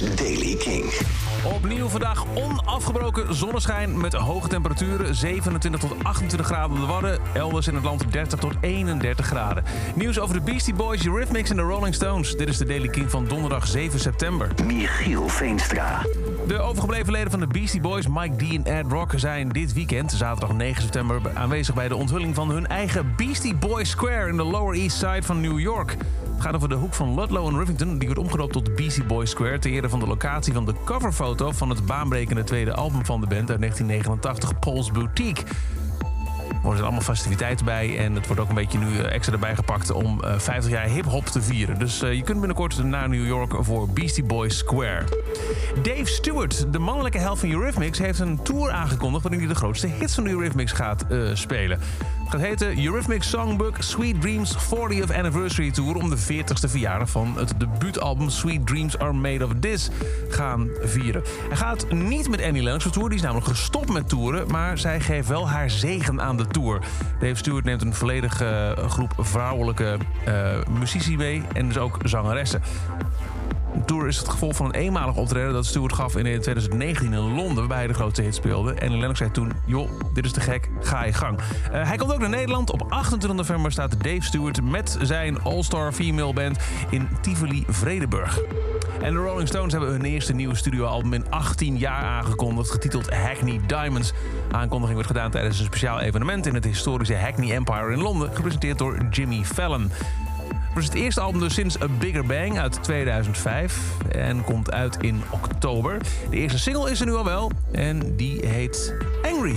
is Daily King. Opnieuw vandaag onafgebroken zonneschijn met hoge temperaturen. 27 tot 28 graden op de Wadden. Elders in het land 30 tot 31 graden. Nieuws over de Beastie Boys, Eurythmics en de Rolling Stones. Dit is de Daily King van donderdag 7 september. Michiel Veenstra. De overgebleven leden van de Beastie Boys, Mike D en Ed Rock... zijn dit weekend, zaterdag 9 september, aanwezig bij de onthulling van hun eigen Beastie Boys Square... in de Lower East Side van New York. Gaat over de hoek van Ludlow en Rivington. Die wordt omgedoopt tot Beastie Boys Square... ter ere van de locatie van de coverfoto van het baanbrekende tweede album van de band uit 1989, Paul's Boutique. Er zijn allemaal festiviteiten bij en het wordt ook een beetje nu eh, extra erbij gepakt om eh, 50 jaar hip-hop te vieren. Dus eh, je kunt binnenkort naar New York voor Beastie Boys Square. Dave Stewart, de mannelijke helft van Eurythmics, heeft een tour aangekondigd waarin hij de grootste hits van de Eurythmics gaat eh, spelen. Gaat heten Eurythmics Songbook Sweet Dreams 40th Anniversary Tour om de 40ste verjaardag van het debuutalbum Sweet Dreams Are Made of This gaan vieren. Hij gaat niet met Annie Lennox tour, die is namelijk gestopt met toeren, maar zij geeft wel haar zegen aan de tour. Dave Stewart neemt een volledige eh, groep vrouwelijke eh muzici mee en dus ook zangeressen. Tour is het gevolg van een eenmalig optreden dat Stewart gaf in 2019 in Londen, waarbij hij de grootste hit speelde. En Lennox zei toen, joh, dit is te gek, ga je gang. Eh, hij komt ook naar Nederland. Op 28 november staat Dave Stewart met zijn all-star female band in Tivoli Vredenburg. En de Rolling Stones hebben hun eerste nieuwe studioalbum in 18 jaar aangekondigd, getiteld Hackney Diamonds. Aankondiging werd gedaan tijdens een speciaal evenement in het historische Hackney Empire in Londen, gepresenteerd door Jimmy Fallon. Is het eerste album dus sinds A Bigger Bang uit 2005 en komt uit in oktober. De eerste single is er nu al wel en die heet Angry.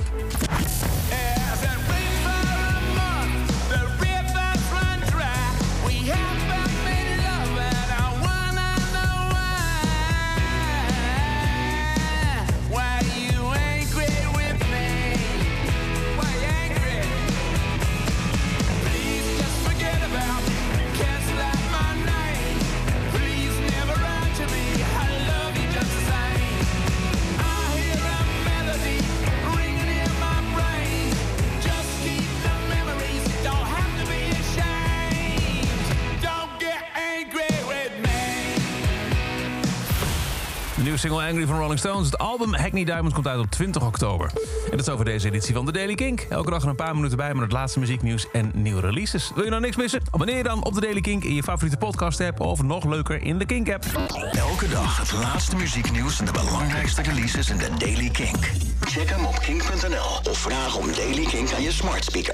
Single Angry van Rolling Stones. Het album Hackney Diamonds komt uit op 20 oktober. En dat is over deze editie van The Daily Kink. Elke dag een paar minuten bij met het laatste muzieknieuws en nieuwe releases. Wil je nou niks missen? Abonneer je dan op The Daily Kink in je favoriete podcast app... of nog leuker in de Kink app. Elke dag het laatste muzieknieuws en de belangrijkste releases in de Daily Kink. Check hem op kink.nl of vraag om Daily Kink aan je smart speaker.